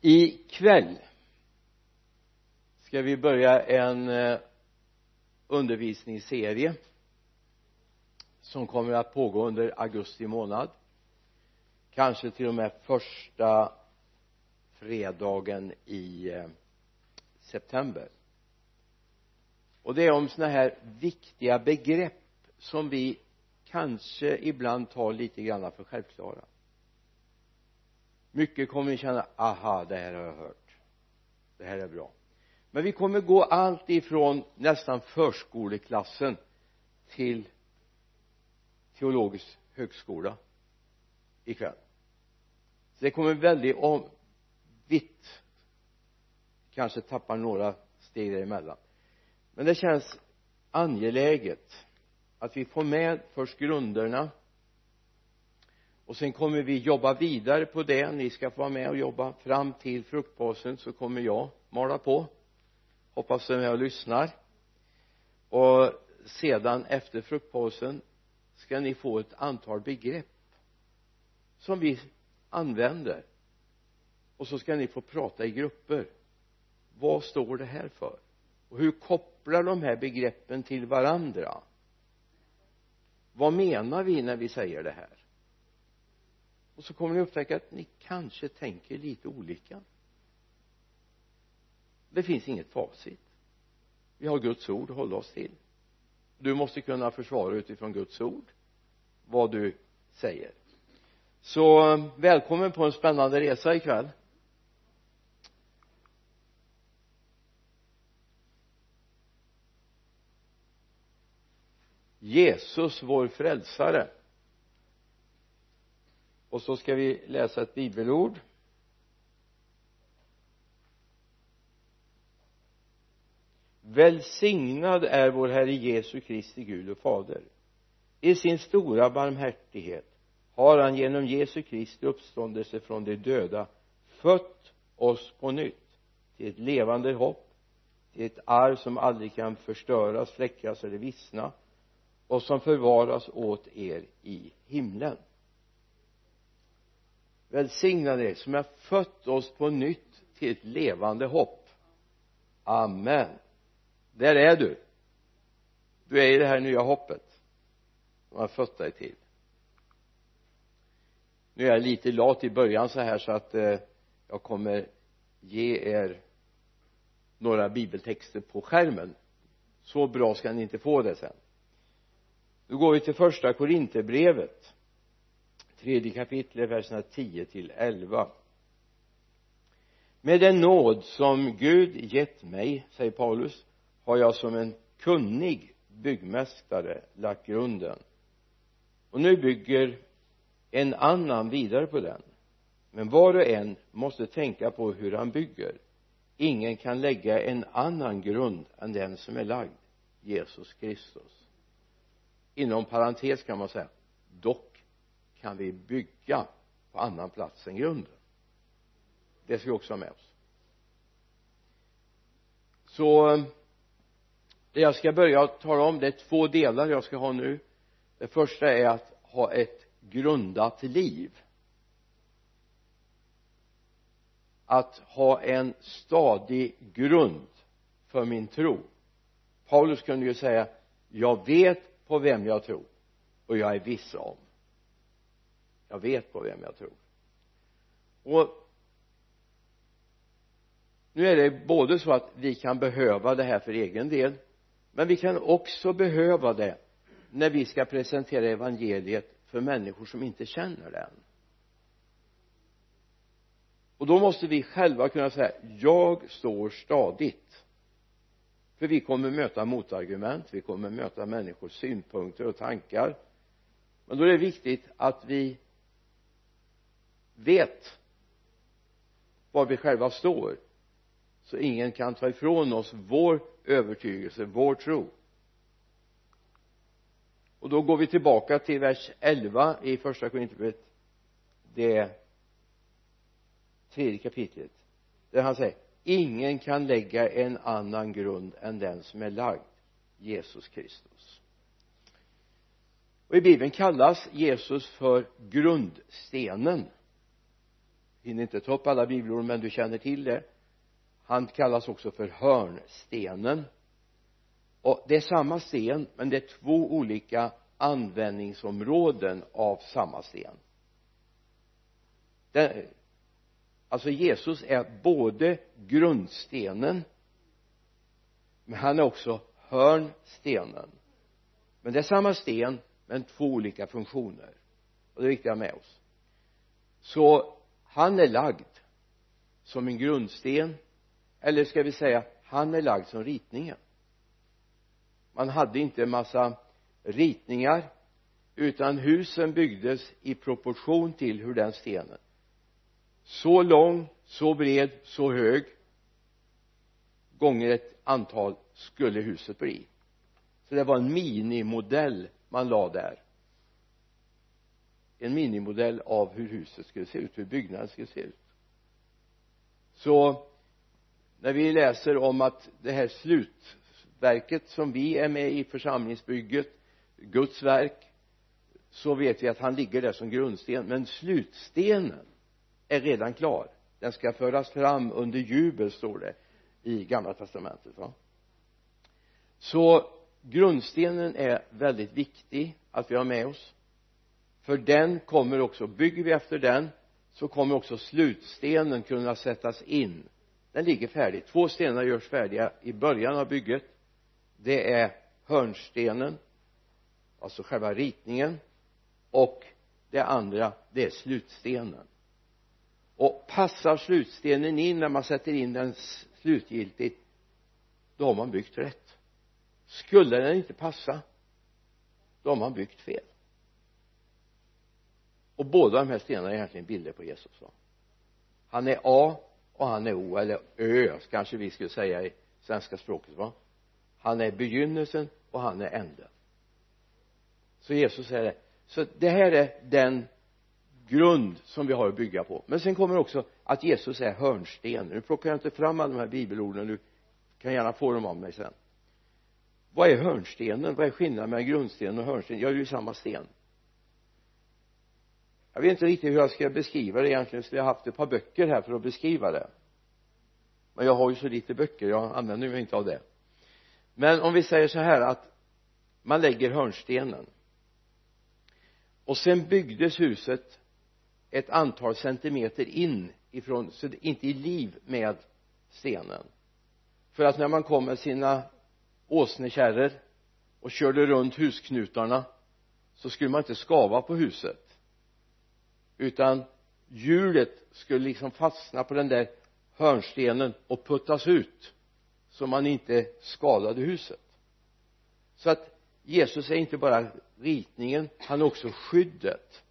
I kväll ska vi börja en eh, undervisningsserie som kommer att pågå under augusti månad. Kanske till och med första fredagen i eh, september. Och det är om sådana här viktiga begrepp som vi kanske ibland tar lite grann för självklara mycket kommer vi känna aha det här har jag hört. Det här är bra. Men vi kommer gå allt ifrån nästan förskoleklassen till teologisk högskola ikväll. Så det kommer väldigt om vitt kanske tappar några steg däremellan. Men det känns angeläget att vi får med först grunderna och sen kommer vi jobba vidare på det. Ni ska få vara med och jobba fram till fruktpausen så kommer jag mala på. Hoppas ni är med och lyssnar och sedan efter fruktpausen ska ni få ett antal begrepp som vi använder. Och så ska ni få prata i grupper. Vad står det här för? Och hur kopplar de här begreppen till varandra? Vad menar vi när vi säger det här? Och så kommer ni upptäcka att ni kanske tänker lite olika. Det finns inget facit. Vi har Guds ord att hålla oss till. Du måste kunna försvara utifrån Guds ord vad du säger. Så eh, välkommen på en spännande resa ikväll. Jesus vår frälsare och så ska vi läsa ett bibelord. Välsignad är vår Herre Jesu Kristi Gud och Fader. I sin stora barmhärtighet har han genom Jesu Kristi uppståndelse från de döda fött oss på nytt till ett levande hopp till ett arv som aldrig kan förstöras, fläckas eller vissna och som förvaras åt er i himlen välsignad dig som har fött oss på nytt till ett levande hopp. Amen. Där är du. Du är i det här nya hoppet som har fött dig till. Nu är jag lite lat i början så här så att eh, jag kommer ge er några bibeltexter på skärmen. Så bra ska ni inte få det sen. Nu går vi till första korinterbrevet tredje kapitlet verserna 10 till 11 med den nåd som Gud gett mig säger Paulus har jag som en kunnig byggmästare lagt grunden. Och nu bygger en annan vidare på den. Men var och en måste tänka på hur han bygger. Ingen kan lägga en annan grund än den som är lagd Jesus Kristus. Inom parentes kan man säga dock kan vi bygga på annan plats än grunden. Det ska vi också ha med oss. Så det jag ska börja tala om det är två delar jag ska ha nu. Det första är att ha ett grundat liv. Att ha en stadig grund för min tro. Paulus kunde ju säga jag vet på vem jag tror och jag är viss om jag vet på vem jag tror. Och nu är det både så att vi kan behöva det här för egen del men vi kan också behöva det när vi ska presentera evangeliet för människor som inte känner den och då måste vi själva kunna säga jag står stadigt. För vi kommer möta motargument vi kommer möta människors synpunkter och tankar. Men då är det viktigt att vi vet var vi själva står så ingen kan ta ifrån oss vår övertygelse, vår tro. Och då går vi tillbaka till vers 11 i första Korinthierbrevet. Det tredje kapitlet där han säger ingen kan lägga en annan grund än den som är lagd Jesus Kristus. Och i bibeln kallas Jesus för grundstenen hinner inte ta upp alla bibelord men du känner till det. Han kallas också för hörnstenen. Och det är samma sten men det är två olika användningsområden av samma sten. Den, alltså Jesus är både grundstenen men han är också hörnstenen. Men det är samma sten men två olika funktioner. Och det är viktigt att ha med oss. Så han är lagd som en grundsten eller ska vi säga han är lagd som ritningen. Man hade inte en massa ritningar utan husen byggdes i proportion till hur den stenen. Så lång, så bred, så hög gånger ett antal skulle huset bli. Så det var en minimodell man la där en minimodell av hur huset skulle se ut, hur byggnaden skulle se ut. Så när vi läser om att det här slutverket som vi är med i församlingsbygget Guds verk så vet vi att han ligger där som grundsten. Men slutstenen är redan klar. Den ska föras fram under jubel står det i gamla testamentet va? Så grundstenen är väldigt viktig att vi har med oss för den kommer också bygger vi efter den så kommer också slutstenen kunna sättas in. Den ligger färdig. Två stenar görs färdiga i början av bygget. Det är hörnstenen alltså själva ritningen och det andra det är slutstenen. Och passar slutstenen in när man sätter in den slutgiltigt då har man byggt rätt. Skulle den inte passa då har man byggt fel och båda de här stenarna är egentligen bilder på Jesus va? Han är A och han är O eller Ö kanske vi skulle säga i svenska språket va? Han är begynnelsen och han är änden. Så Jesus säger det. Så det här är den grund som vi har att bygga på. Men sen kommer också att Jesus är hörnsten. Nu plockar jag inte fram alla de här bibelorden du kan gärna få dem av mig sen. Vad är hörnstenen? Vad är skillnaden mellan grundstenen och hörnstenen? Ja det är ju samma sten jag vet inte riktigt hur jag ska beskriva det egentligen skulle jag haft ett par böcker här för att beskriva det. Men jag har ju så lite böcker jag använder mig inte av det. Men om vi säger så här att man lägger hörnstenen. Och sen byggdes huset ett antal centimeter in ifrån så det inte i liv med stenen. För att när man kom med sina åsnekärror och körde runt husknutarna så skulle man inte skava på huset utan hjulet skulle liksom fastna på den där hörnstenen och puttas ut så man inte skadade huset. Så att Jesus är inte bara ritningen han är också skyddet.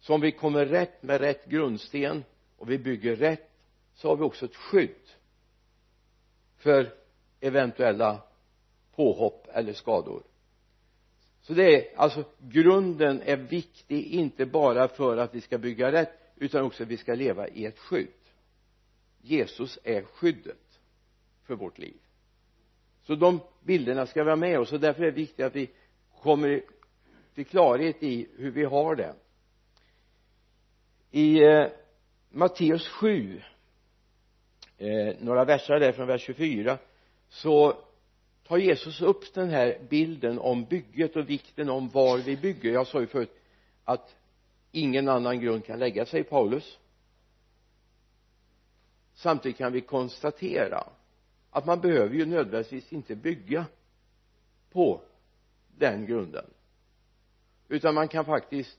Så om vi kommer rätt med rätt grundsten och vi bygger rätt så har vi också ett skydd för eventuella påhopp eller skador så det är alltså grunden är viktig inte bara för att vi ska bygga rätt utan också att vi ska leva i ett skydd. Jesus är skyddet för vårt liv. Så de bilderna ska vi ha med oss och därför är det viktigt att vi kommer till klarhet i hur vi har det. I eh, Matteus 7 eh, några verser där från vers 24 så tar Jesus upp den här bilden om bygget och vikten om var vi bygger? Jag sa ju förut att ingen annan grund kan lägga sig Paulus. Samtidigt kan vi konstatera att man behöver ju nödvändigtvis inte bygga på den grunden. Utan man kan faktiskt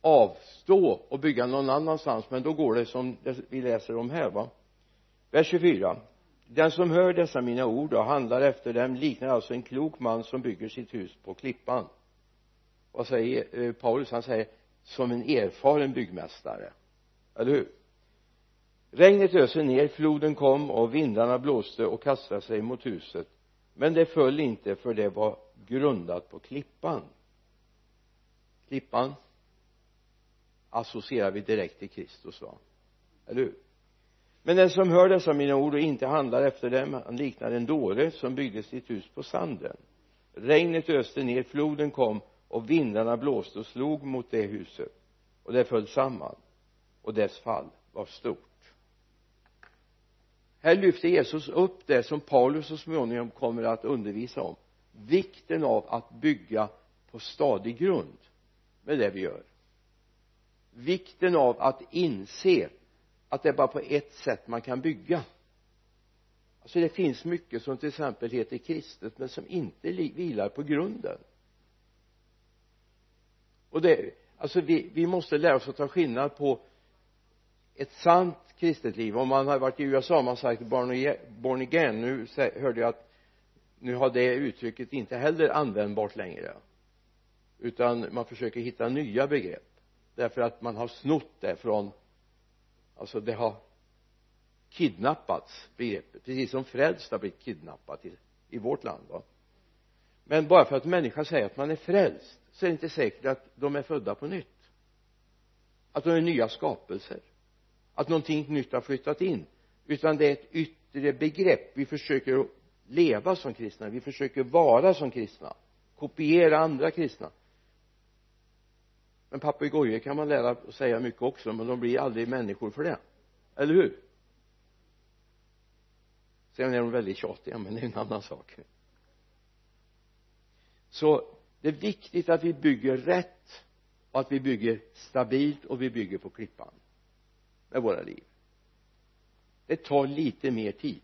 avstå och bygga någon annanstans men då går det som vi läser om här va? Vers 24 den som hör dessa mina ord och handlar efter dem liknar alltså en klok man som bygger sitt hus på klippan. Vad säger eh, Paulus? Han säger som en erfaren byggmästare. Eller hur? Regnet öste ner floden kom och vindarna blåste och kastade sig mot huset. Men det föll inte för det var grundat på klippan. Klippan associerar vi direkt till Kristus va? Eller hur? Men den som hör dessa mina ord och inte handlar efter dem han liknar en dåre som byggde sitt hus på sanden. Regnet öste ner floden kom och vindarna blåste och slog mot det huset. Och det föll samman och dess fall var stort. Här lyfter Jesus upp det som Paulus så småningom kommer att undervisa om. Vikten av att bygga på stadig grund med det vi gör. Vikten av att inse att det är bara på ett sätt man kan bygga. Alltså det finns mycket som till exempel heter kristet men som inte vilar på grunden. Och det alltså vi, vi måste lära oss att ta skillnad på ett sant kristet liv. Om man har varit i USA man har sagt born again nu hörde jag att nu har det uttrycket inte heller användbart längre. Utan man försöker hitta nya begrepp därför att man har snott det från alltså det har kidnappats begreppet precis som frälst har blivit kidnappat i, i vårt land va? Men bara för att människa säger att man är frälst så är det inte säkert att de är födda på nytt. Att de är nya skapelser. Att någonting nytt har flyttat in. Utan det är ett yttre begrepp. Vi försöker leva som kristna. Vi försöker vara som kristna. Kopiera andra kristna men papegojor kan man lära säga mycket också men de blir aldrig människor för det. Eller hur? Sen är de väldigt tjatiga men det är en annan sak. Så det är viktigt att vi bygger rätt och att vi bygger stabilt och vi bygger på klippan med våra liv. Det tar lite mer tid.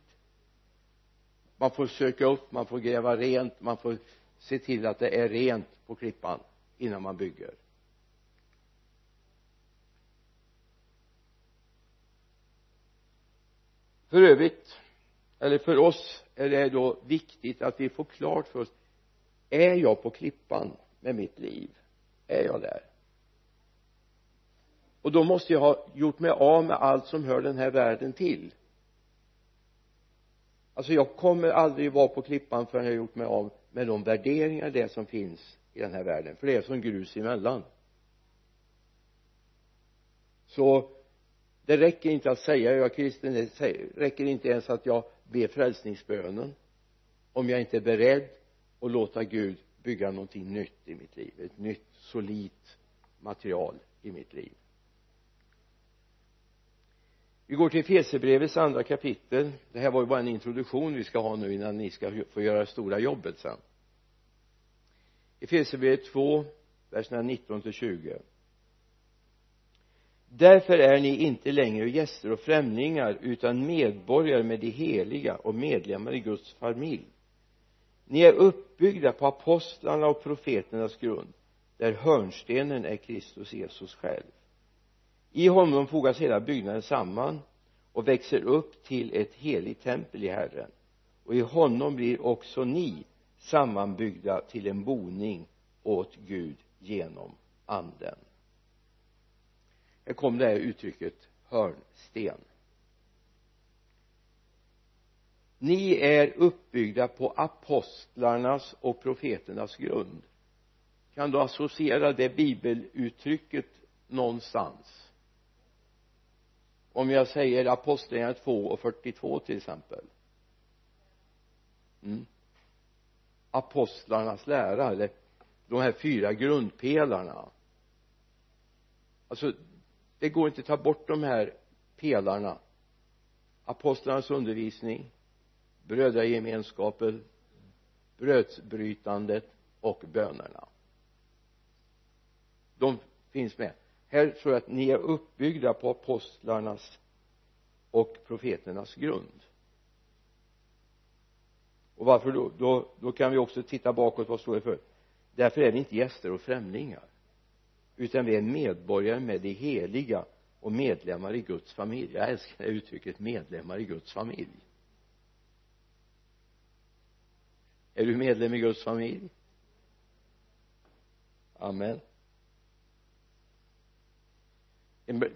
Man får söka upp, man får gräva rent, man får se till att det är rent på klippan innan man bygger. För övrigt eller för oss är det då viktigt att vi får klart för oss är jag på klippan med mitt liv? Är jag där? Och då måste jag ha gjort mig av med allt som hör den här världen till. Alltså jag kommer aldrig vara på klippan förrän jag har gjort mig av med de värderingar det som finns i den här världen. För det är som grus emellan. Så det räcker inte att säga jag är kristen det räcker inte ens att jag ber frälsningsbönen om jag inte är beredd att låta Gud bygga någonting nytt i mitt liv ett nytt solitt material i mitt liv. Vi går till Efesierbrevets andra kapitel. Det här var ju bara en introduktion vi ska ha nu innan ni ska få göra det stora jobbet sen. Efesierbrevet 2 verserna 19 till 20 därför är ni inte längre gäster och främlingar utan medborgare med de heliga och medlemmar i Guds familj. Ni är uppbyggda på apostlarna och profeternas grund där hörnstenen är Kristus Jesus själv. I honom fogas hela byggnaden samman och växer upp till ett heligt tempel i Herren. Och i honom blir också ni sammanbyggda till en boning åt Gud genom anden här kom det här uttrycket hörnsten. Ni är uppbyggda på apostlarnas och profeternas grund. Kan du associera det bibeluttrycket någonstans? Om jag säger apostlagärningarna 2 och 42 till exempel. Mm. apostlarnas lära eller de här fyra grundpelarna. Alltså det går inte att ta bort de här pelarna. Apostlarnas undervisning brödragemenskapen brödsbrytandet och bönerna. De finns med. Här tror jag att ni är uppbyggda på apostlarnas och profeternas grund. Och varför då, då, då kan vi också titta bakåt. Vad står det för? Därför är vi inte gäster och främlingar utan vi är medborgare med de heliga och medlemmar i Guds familj. Jag älskar det uttrycket medlemmar i Guds familj. Är du medlem i Guds familj? Amen.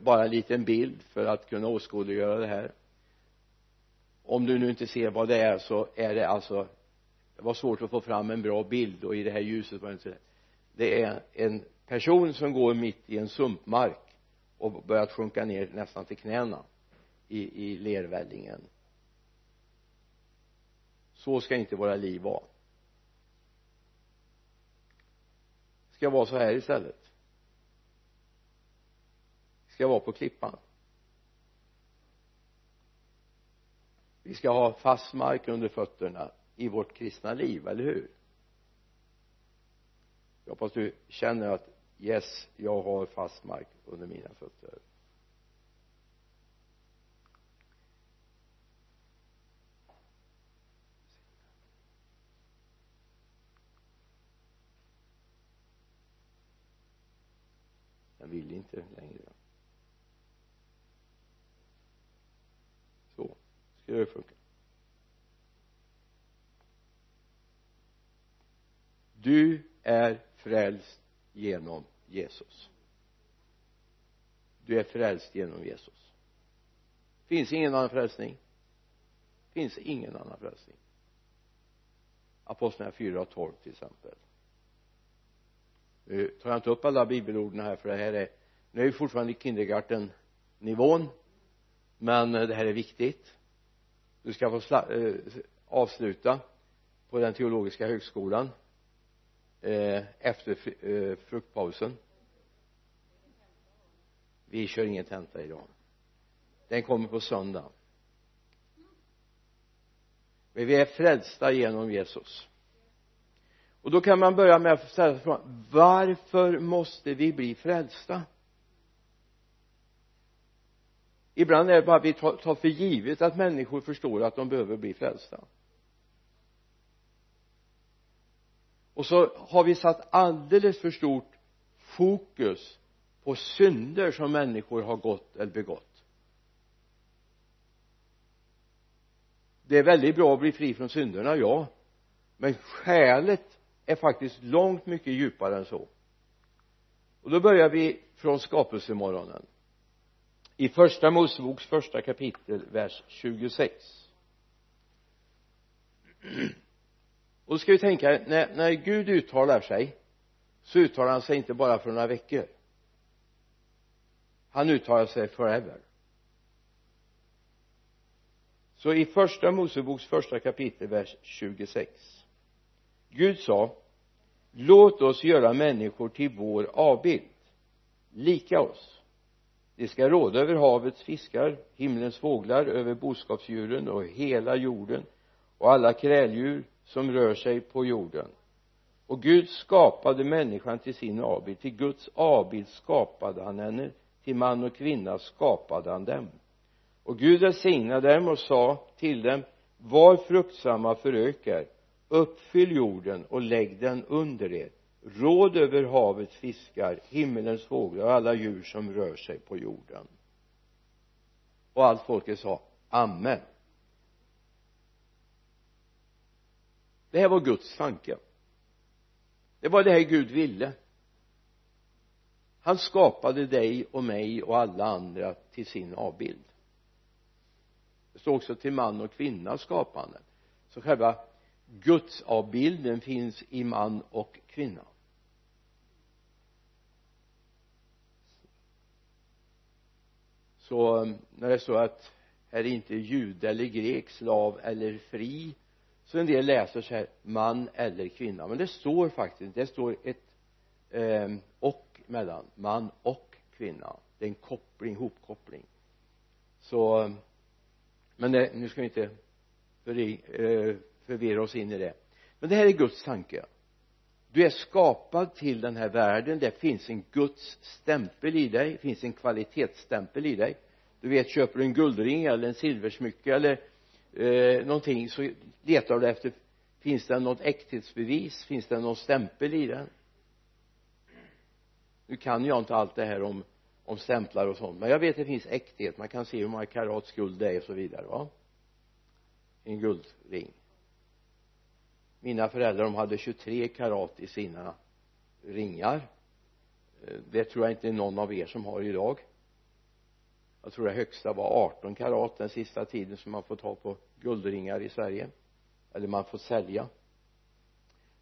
Bara en liten bild för att kunna åskådliggöra det här. Om du nu inte ser vad det är så är det alltså det var svårt att få fram en bra bild och i det här ljuset var det inte det är en person som går mitt i en sumpmark och börjat sjunka ner nästan till knäna i, i lervällingen. Så ska inte våra liv vara. Ska vara så här istället. Ska vara på klippan. Vi ska ha fast mark under fötterna i vårt kristna liv, eller hur? Jag hoppas du känner att yes, jag har fast mark under mina fötter. Jag vill inte längre. Så ska det funka? Du är frälst genom Jesus. Du är frälst genom Jesus. Finns ingen annan frälsning? Finns ingen annan frälsning? Apostlagärningarna 4 och 12 till exempel. Nu tar jag inte upp alla bibelorden här för det här är nu är vi fortfarande i kindergarten nivån men det här är viktigt. Du ska få äh, avsluta på den teologiska högskolan eh, efter eh, fruktpausen. Vi kör ingen tenta idag den kommer på söndag. Men vi är frälsta genom Jesus. Och då kan man börja med att ställa frågan varför måste vi bli frälsta? Ibland är det bara att vi tar för givet att människor förstår att de behöver bli frälsta. Och så har vi satt alldeles för stort fokus på synder som människor har gått eller begått. Det är väldigt bra att bli fri från synderna, ja. Men skälet är faktiskt långt mycket djupare än så. Och då börjar vi från skapelsemorgonen. I första Moseboks första kapitel vers 26 och då ska vi tänka när, när Gud uttalar sig så uttalar han sig inte bara för några veckor. Han uttalar sig forever. Så i första Moseboks första kapitel vers 26 Gud sa låt oss göra människor till vår avbild lika oss. De ska råda över havets fiskar himlens fåglar över boskapsdjuren och hela jorden och alla kräldjur som rör sig på jorden. Och Gud skapade människan till sin avbild. Till Guds avbild skapade han henne. Till man och kvinna skapade han dem. Och Gud välsignade dem och sa till dem var fruktsamma förökar uppfyll jorden och lägg den under er. Råd över havets fiskar himmelens fåglar och alla djur som rör sig på jorden. Och allt folket sa amen. Det här var Guds tanke. Det var det här Gud ville. Han skapade dig och mig och alla andra till sin avbild. Det står också till man och kvinna skapande. Så själva gudsavbilden finns i man och kvinna. Så eh, när det står att här är inte jude eller grek, slav eller fri så en del läser så här man eller kvinna. Men det står faktiskt det står ett eh, och mellan man och kvinna. Det är en koppling, hopkoppling. Så men det, nu ska vi inte eh, förvirra oss in i det. Men det här är Guds tanke. Du är skapad till den här världen. Det finns en Guds stämpel i dig. Det finns en kvalitetsstämpel i dig. Du vet köper du en guldring eller en silversmycke eller eh, någonting så letar du efter. Finns det något äkthetsbevis? Finns det någon stämpel i den? Nu kan jag inte allt det här om om stämplar och sånt men jag vet att det finns äkthet. Man kan se hur många karats guld det är och så vidare va? En guldring. Mina föräldrar de hade 23 karat i sina ringar. Eh, det tror jag inte är någon av er som har idag jag tror det högsta var 18 karat den sista tiden som man får ta på guldringar i Sverige. Eller man får sälja.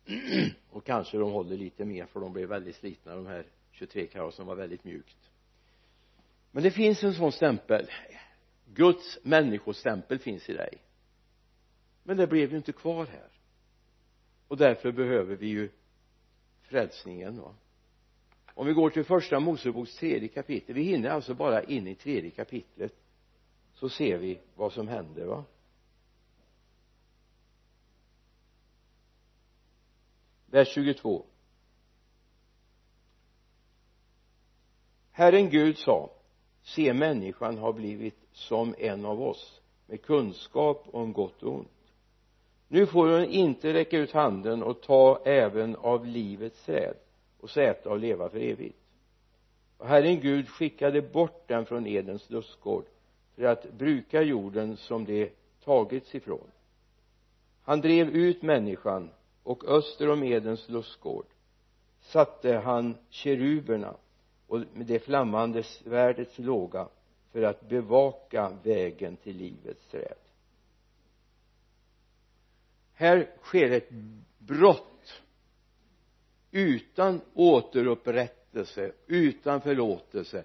Och kanske de håller lite mer för de blev väldigt slitna de här 23 karat som var väldigt mjukt. Men det finns en sån stämpel. Guds människostämpel finns i dig. Men det blev ju inte kvar här. Och därför behöver vi ju frälsningen va om vi går till första Moseboks tredje kapitel vi hinner alltså bara in i tredje kapitlet så ser vi vad som händer va? Vers 22 Herren Gud sa se människan har blivit som en av oss med kunskap om gott och ont. Nu får hon inte räcka ut handen och ta även av livets träd och äta och leva för evigt. Och Herren Gud skickade bort den från Edens lustgård för att bruka jorden som det tagits ifrån. Han drev ut människan och öster om Edens lustgård satte han keruberna och med det flammande svärdets låga för att bevaka vägen till livets träd. Här sker ett brott utan återupprättelse utan förlåtelse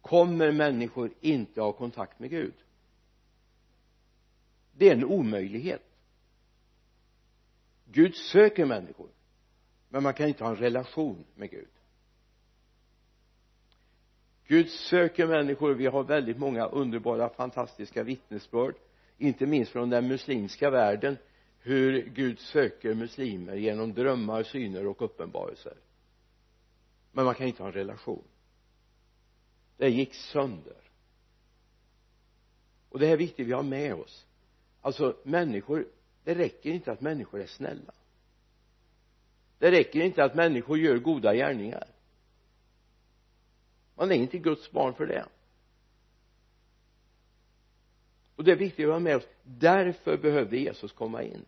kommer människor inte ha kontakt med Gud. Det är en omöjlighet. Gud söker människor men man kan inte ha en relation med Gud. Gud söker människor. Vi har väldigt många underbara fantastiska vittnesbörd inte minst från den muslimska världen hur Gud söker muslimer genom drömmar, syner och uppenbarelser. Men man kan inte ha en relation. Det gick sönder. Och det här är viktigt vi har med oss. Alltså människor det räcker inte att människor är snälla. Det räcker inte att människor gör goda gärningar. Man är inte Guds barn för det och det är viktigt att ha med oss. Därför behövde Jesus komma in.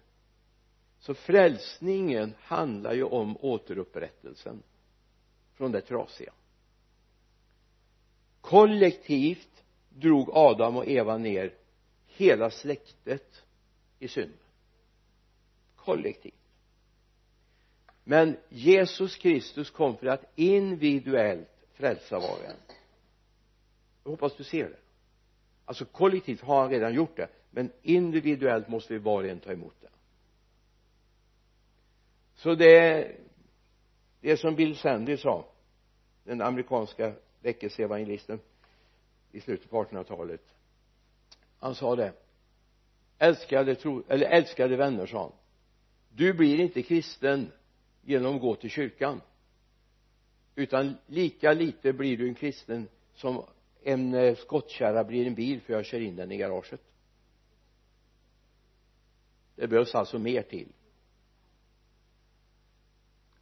Så frälsningen handlar ju om återupprättelsen från det trasiga. Kollektivt drog Adam och Eva ner hela släktet i synd. Kollektivt. Men Jesus Kristus kom för att individuellt frälsa var och en. Jag hoppas du ser det alltså kollektivt har han redan gjort det men individuellt måste vi var och en ta emot det. Så det det som Bill Sandy sa den amerikanska väckelseevangelisten i slutet på 1800-talet han sa det älskade tro, eller älskade vänner sa han du blir inte kristen genom att gå till kyrkan utan lika lite blir du en kristen som en eh, skottkärra blir en bil för jag kör in den i garaget. Det behövs alltså mer till.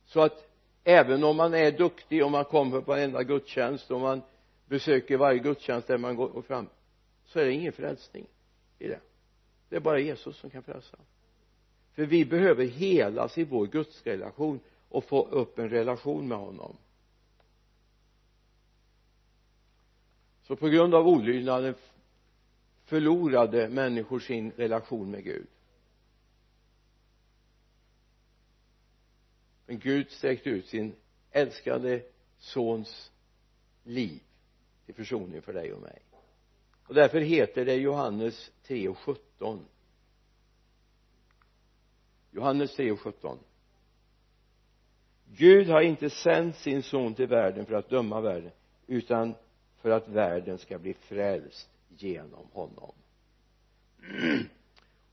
Så att även om man är duktig och man kommer på varenda gudstjänst och man besöker varje gudstjänst där man går fram så är det ingen frälsning i det. Det är bara Jesus som kan frälsa. För vi behöver helas i vår gudsrelation och få upp en relation med honom. Så på grund av olydnaden förlorade människor sin relation med Gud. Men Gud sträckte ut sin älskade sons liv till försoning för dig och mig. Och därför heter det Johannes 3 och 17 Johannes 3 och 17 Gud har inte sänt sin son till världen för att döma världen utan för att världen ska bli frälst genom honom.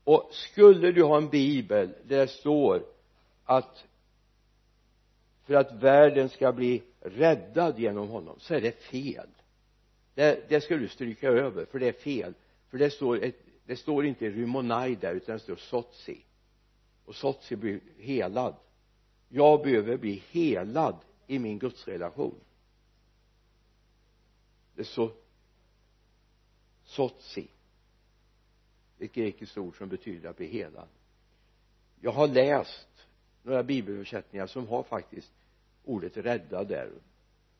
Och skulle du ha en bibel där det står att för att världen ska bli räddad genom honom så är det fel. Det, det ska du stryka över för det är fel. För det står ett, det står inte rymonai där utan det står sotsi. Och sotsi blir helad. Jag behöver bli helad i min gudsrelation det så sotsi. Ett grekiskt ord som betyder att bli helad. Jag har läst några bibelöversättningar som har faktiskt ordet rädda där.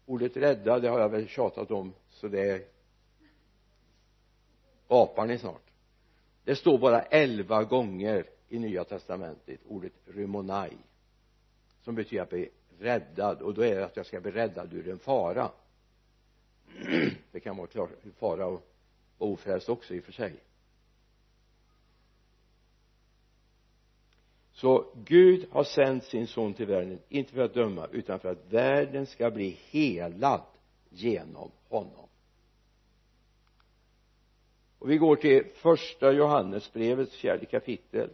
Ordet rädda det har jag väl tjatat om så det apar ni snart. Det står bara elva gånger i nya testamentet ordet rymonai som betyder att bli räddad. Och då är det att jag ska bli räddad ur en fara. det kan vara klart fara och vara ofrälst också i och för sig. Så Gud har sänt sin son till världen inte för att döma utan för att världen ska bli helad genom honom. Och vi går till första Johannesbrevets fjärde kapitel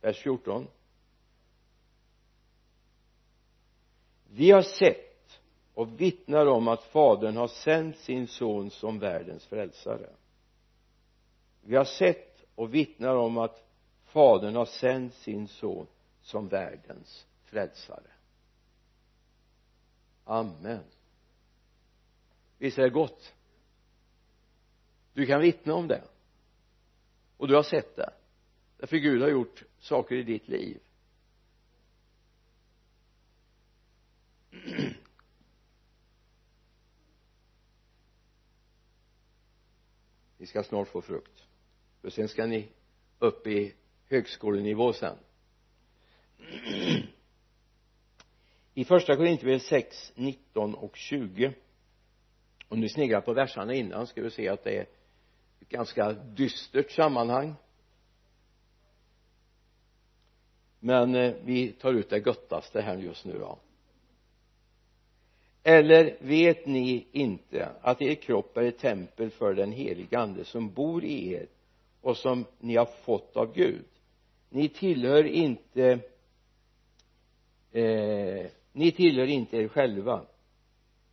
vers 14 vi har sett och vittnar om att fadern har sänt sin son som världens frälsare. Vi har sett och vittnar om att fadern har sänt sin son som världens frälsare. Amen. Visst är det gott? Du kan vittna om det. Och du har sett det. Därför Gud har gjort saker i ditt liv. ni ska snart få frukt. För sen ska ni upp i högskolenivå sen. I första Korinthierbrevet 6, 19 och 20 om du sneglar på verserna innan ska du se att det är ett ganska dystert sammanhang. Men eh, vi tar ut det göttaste här just nu då eller vet ni inte att er kropp är ett tempel för den helige ande som bor i er och som ni har fått av Gud? Ni tillhör inte eh, ni tillhör inte er själva.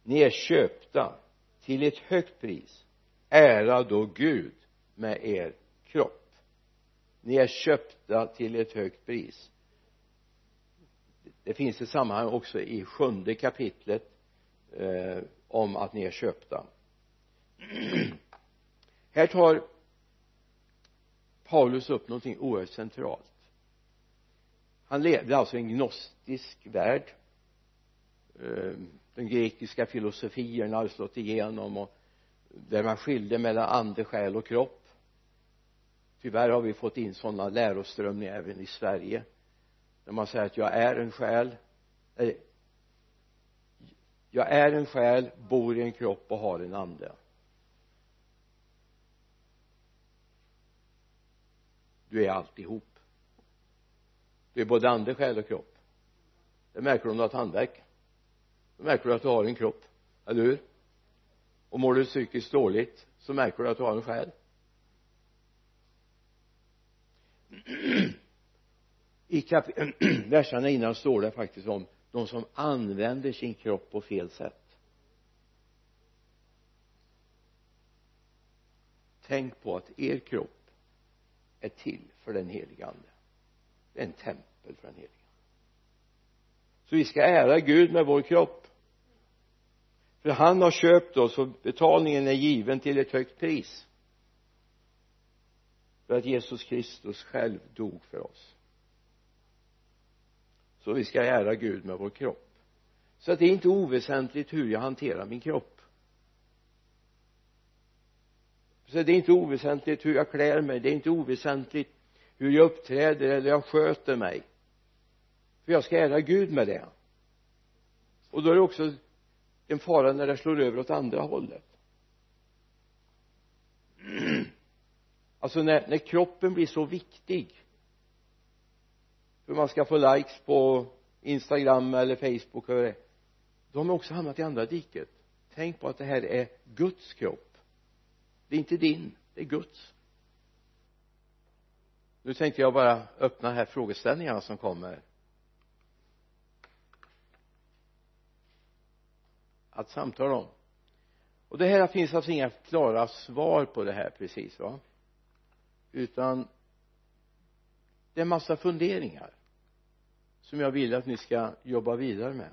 Ni är köpta till ett högt pris. Ära då Gud med er kropp. Ni är köpta till ett högt pris. Det finns ett sammanhang också i sjunde kapitlet eh, om att ni är köpta. Här tar Paulus upp någonting oerhört centralt. Han levde alltså i en gnostisk värld. Eh, De grekiska filosofierna hade slått igenom och där man skilde mellan ande, själ och kropp. Tyvärr har vi fått in sådana läroströmningar även i Sverige. Där man säger att jag är en själ jag är en själ, bor i en kropp och har en ande. Du är alltihop. Du är både ande, själ och kropp. Det märker du om du har tandvärk. Då märker du att du har en kropp, eller hur? Och mår du psykiskt dåligt så märker du att du har en själ. I kap verserna innan står det faktiskt om de som använder sin kropp på fel sätt. Tänk på att er kropp är till för den helige ande. Det är en tempel för den helige ande. Så vi ska ära Gud med vår kropp. För han har köpt oss och betalningen är given till ett högt pris. För att Jesus Kristus själv dog för oss så vi ska ära Gud med vår kropp. Så att det är inte oväsentligt hur jag hanterar min kropp. Så det är inte oväsentligt hur jag klär mig. Det är inte oväsentligt hur jag uppträder eller jag sköter mig. För jag ska ära Gud med det. Och då är det också en fara när det slår över åt andra hållet. Alltså när, när kroppen blir så viktig för man ska få likes på instagram eller facebook och det då har man också hamnat i andra diket. Tänk på att det här är Guds kropp. Det är inte din det är Guds. Nu tänkte jag bara öppna här frågeställningarna som kommer. Att samtala om. Och det här finns alltså inga klara svar på det här precis va? Utan det är massa funderingar som jag vill att ni ska jobba vidare med.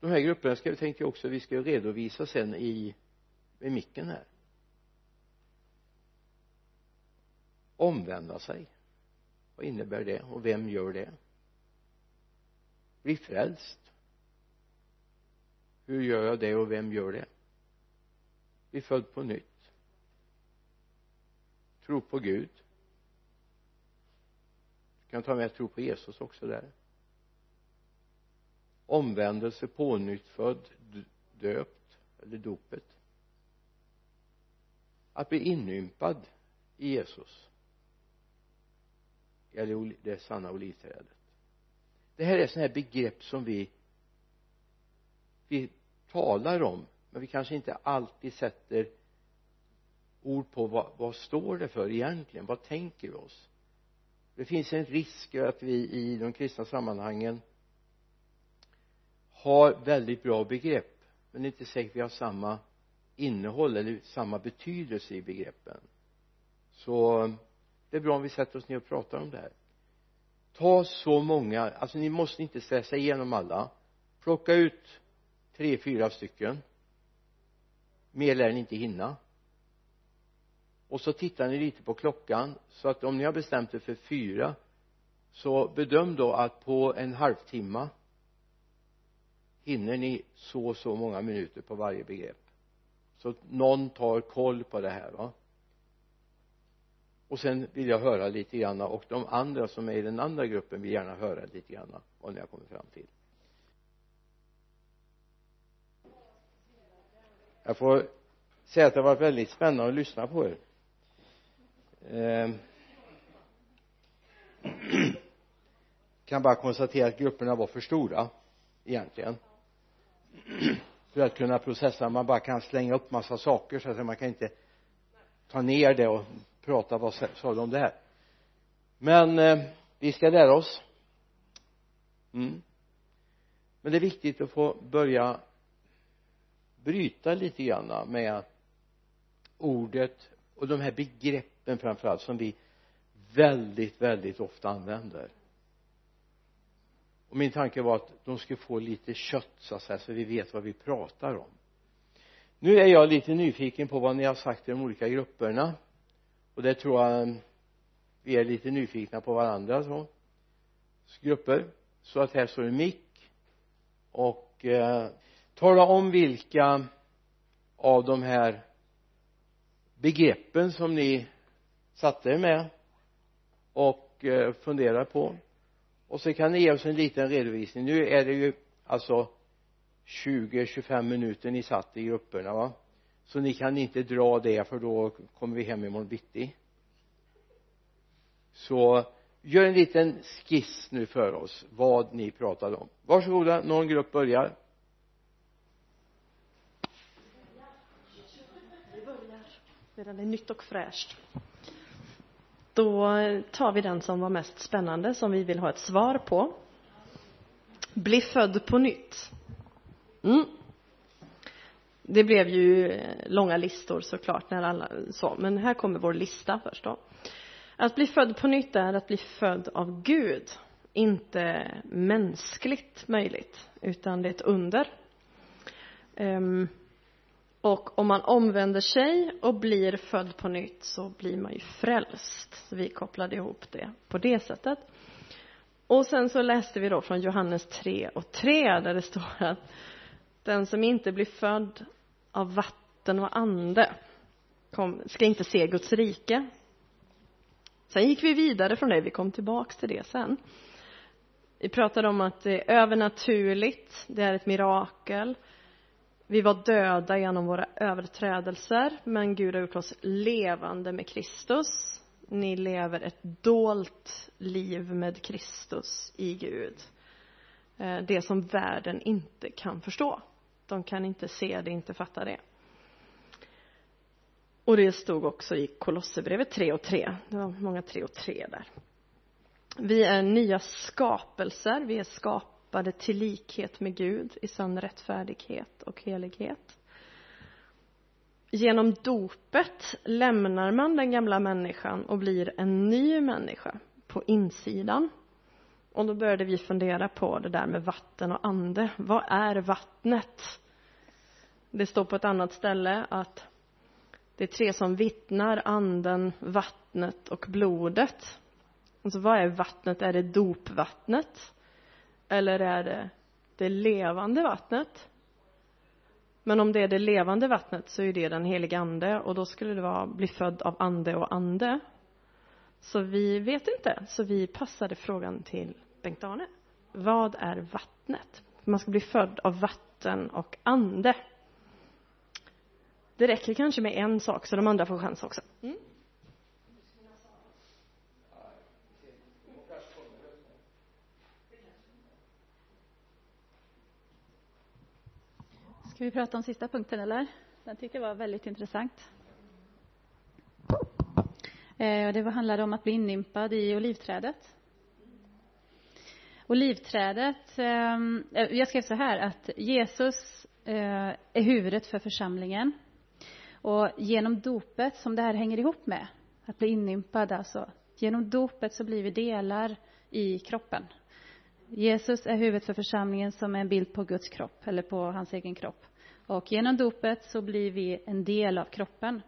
De här grupperna ska vi tänka också vi ska redovisa sen i med micken här. Omvända sig. Vad innebär det? Och vem gör det? Bli frälst. Hur gör jag det och vem gör det? Bli född på nytt tro på Gud. Du kan ta med tro på Jesus också där. Omvändelse pånyttfödd döpt eller dopet. Att bli inympad i Jesus. Eller det sanna olivträdet det här är sådana här begrepp som vi vi talar om men vi kanske inte alltid sätter ord på vad, vad står det för egentligen? Vad tänker vi oss? Det finns en risk att vi i de kristna sammanhangen har väldigt bra begrepp men det är inte säkert vi har samma innehåll eller samma betydelse i begreppen. Så det är bra om vi sätter oss ner och pratar om det här. Ta så många alltså ni måste inte stressa igenom alla. Plocka ut tre, fyra stycken. Mer lär ni inte hinna och så tittar ni lite på klockan så att om ni har bestämt er för fyra så bedöm då att på en halvtimme hinner ni så och så många minuter på varje begrepp. Så att någon tar koll på det här va? Och sen vill jag höra lite grann och de andra som är i den andra gruppen vill gärna höra lite grann vad ni har kommit fram till. Jag får säga att det har varit väldigt spännande att lyssna på er. Ehm. kan bara konstatera att grupperna var för stora egentligen. För att kunna processa man bara kan slänga upp massa saker så att man kan inte ta ner det och prata vad sa de om det här? Men eh, vi ska lära oss. Mm. men det är viktigt att få börja bryta lite grann med ordet och de här begreppen framförallt som vi väldigt väldigt ofta använder. Och min tanke var att de skulle få lite kött så att säga så vi vet vad vi pratar om. Nu är jag lite nyfiken på vad ni har sagt i de olika grupperna. Och det tror jag mm, vi är lite nyfikna på varandra så. Grupper. Så att här står en mick. Och eh, tala om vilka av de här begreppen som ni satte er med och eh, funderade på. Och så kan ni ge oss en liten redovisning. Nu är det ju alltså 20-25 minuter ni satt i grupperna va? Så ni kan inte dra det för då kommer vi hem imorgon bitti. Så gör en liten skiss nu för oss vad ni pratade om. Varsågoda någon grupp börjar. Vi börjar. Medan det är nytt och fräscht då tar vi den som var mest spännande som vi vill ha ett svar på. Bli född på nytt. Mm. det blev ju eh, långa listor såklart när alla så men här kommer vår lista först då. Att bli född på nytt är att bli född av Gud inte mänskligt möjligt utan det är ett under. Um, och om man omvänder sig och blir född på nytt så blir man ju frälst. Så vi kopplade ihop det på det sättet. Och sen så läste vi då från Johannes 3 och 3 där det står att den som inte blir född av vatten och ande kom, ska inte se Guds rike. Sen gick vi vidare från det. Vi kom tillbaks till det sen. Vi pratade om att det är övernaturligt det är ett mirakel vi var döda genom våra överträdelser men Gud har gjort oss levande med Kristus. Ni lever ett dolt liv med Kristus i Gud. Eh, det som världen inte kan förstå. De kan inte se det, inte fatta det. Och det stod också i Kolosserbrevet 3 och 3 det var många 3 och 3 där. Vi är nya skapelser. Vi är skapade till likhet med Gud i sann rättfärdighet och helighet. Genom dopet lämnar man den gamla människan och blir en ny människa på insidan. Och då började vi fundera på det där med vatten och ande. Vad är vattnet? Det står på ett annat ställe att det är tre som vittnar anden, vattnet och blodet. Alltså vad är vattnet, är det dopvattnet? Eller är det det levande vattnet? Men om det är det levande vattnet så är det den helige ande och då skulle det vara bli född av ande och ande. Så vi vet inte. Så vi passade frågan till Bengt-Arne vad är vattnet? Man ska bli född av vatten och ande. Det räcker kanske med en sak så de andra får chans också. Mm. Ska vi prata om sista punkten eller? Den tyckte jag var väldigt intressant. Eh, det handlade om att bli inympad i olivträdet. Olivträdet, ehm, eh, jag skrev så här att Jesus eh, är huvudet för församlingen. Och genom dopet, som det här hänger ihop med, att bli inympad alltså, genom dopet så blir vi delar i kroppen. Jesus är huvudet för församlingen som är en bild på Guds kropp, eller på hans egen kropp. Och genom dopet så blir vi en del av kroppen.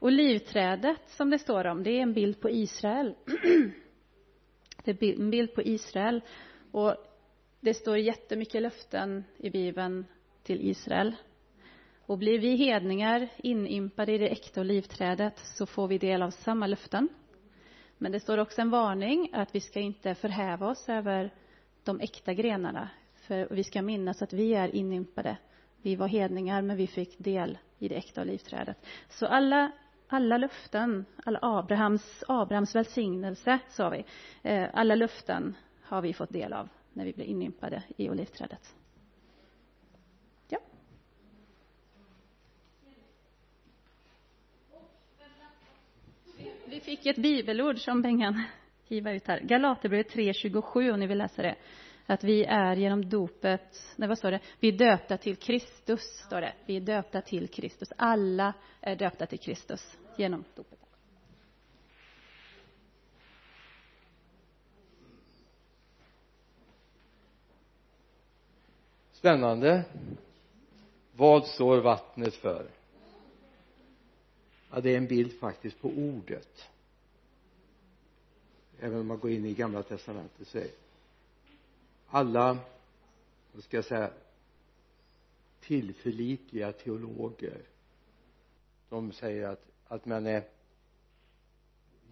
Olivträdet, som det står om, det är en bild på Israel. det är en bild på Israel. Och det står jättemycket löften i Bibeln till Israel. Och blir vi hedningar inympade i det äkta olivträdet så får vi del av samma löften. Men det står också en varning att vi ska inte förhäva oss över de äkta grenarna. För vi ska minnas att vi är inympade. Vi var hedningar, men vi fick del i det äkta olivträdet. Så alla, alla löften, alla Abrahams, Abrahams välsignelse, sa vi, eh, alla löften har vi fått del av när vi blev inympade i olivträdet. Ja. Vi fick ett bibelord som Bengan hivar ut här. Galaterbrevet 3.27 om ni vill läsa det. Att vi är genom dopet, nej vad står det? Vi är döpta till Kristus, står det. Vi är döpta till Kristus. Alla är döpta till Kristus genom dopet. Spännande. Vad står vattnet för? Ja, det är en bild faktiskt på ordet. Även om man går in i gamla testamentet så är alla, vad ska jag säga, tillförlitliga teologer. De säger att, att man är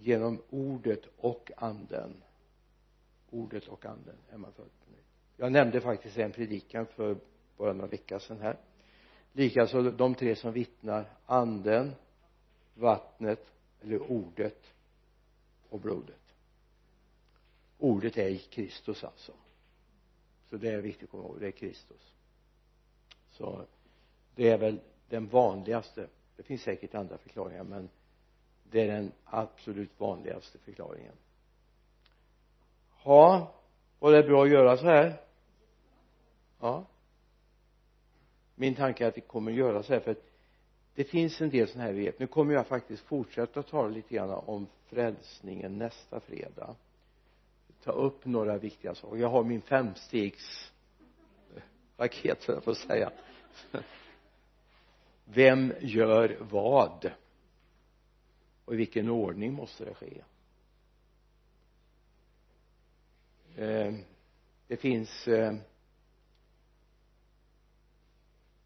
genom ordet och anden ordet och anden är man född på nytt. Jag nämnde faktiskt en predikan för bara några veckor sedan här. Likaså de tre som vittnar anden vattnet eller ordet och blodet ordet är Kristus alltså. Så det är viktigt att komma ihåg det är Kristus. Så det är väl den vanligaste det finns säkert andra förklaringar men det är den absolut vanligaste förklaringen. Ja var det bra att göra så här? Ja. Min tanke är att vi kommer att göra så här för att det finns en del sådana här begrepp nu kommer jag faktiskt fortsätta att tala lite grann om frälsningen nästa fredag ta upp några viktiga saker. Jag har min femstegs raket så att får säga. Vem gör vad? Och i vilken ordning måste det ske? Eh, det finns eh,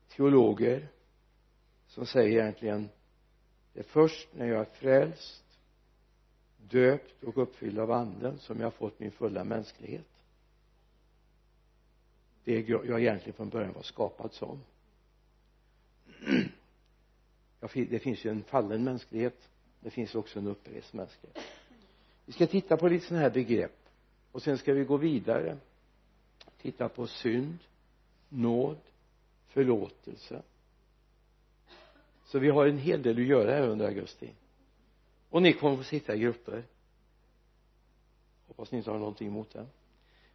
teologer som säger egentligen det är först när jag är frälst döpt och uppfylld av anden som jag har fått min fulla mänsklighet. Det jag egentligen från början var skapad som. Det finns ju en fallen mänsklighet. Det finns också en upprest mänsklighet. Vi ska titta på lite sådana här begrepp. Och sen ska vi gå vidare. Titta på synd nåd förlåtelse. Så vi har en hel del att göra här under augusti och ni kommer att få sitta i grupper. Hoppas ni inte har någonting emot det.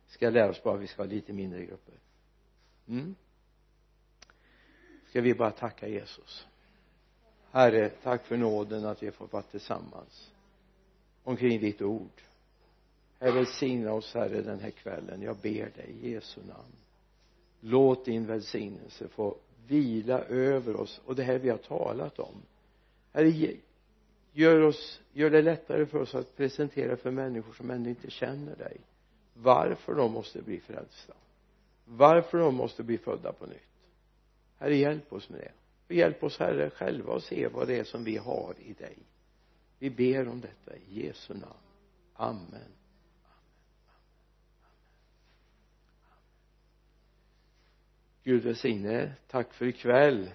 Ska lära oss bara att vi ska ha lite mindre grupper? Mm. Ska vi bara tacka Jesus? Herre tack för nåden att vi får vara tillsammans omkring ditt ord. Herre välsigna oss herre den här kvällen. Jag ber dig i Jesu namn. Låt din välsignelse få vila över oss och det här vi har talat om. Herre gör oss gör det lättare för oss att presentera för människor som ännu inte känner dig varför de måste bli frälsta. Varför de måste bli födda på nytt. Herre hjälp oss med det. Och hjälp oss herre själva att se vad det är som vi har i dig. Vi ber om detta i Jesu namn. Amen. Gud välsigne. Tack för ikväll.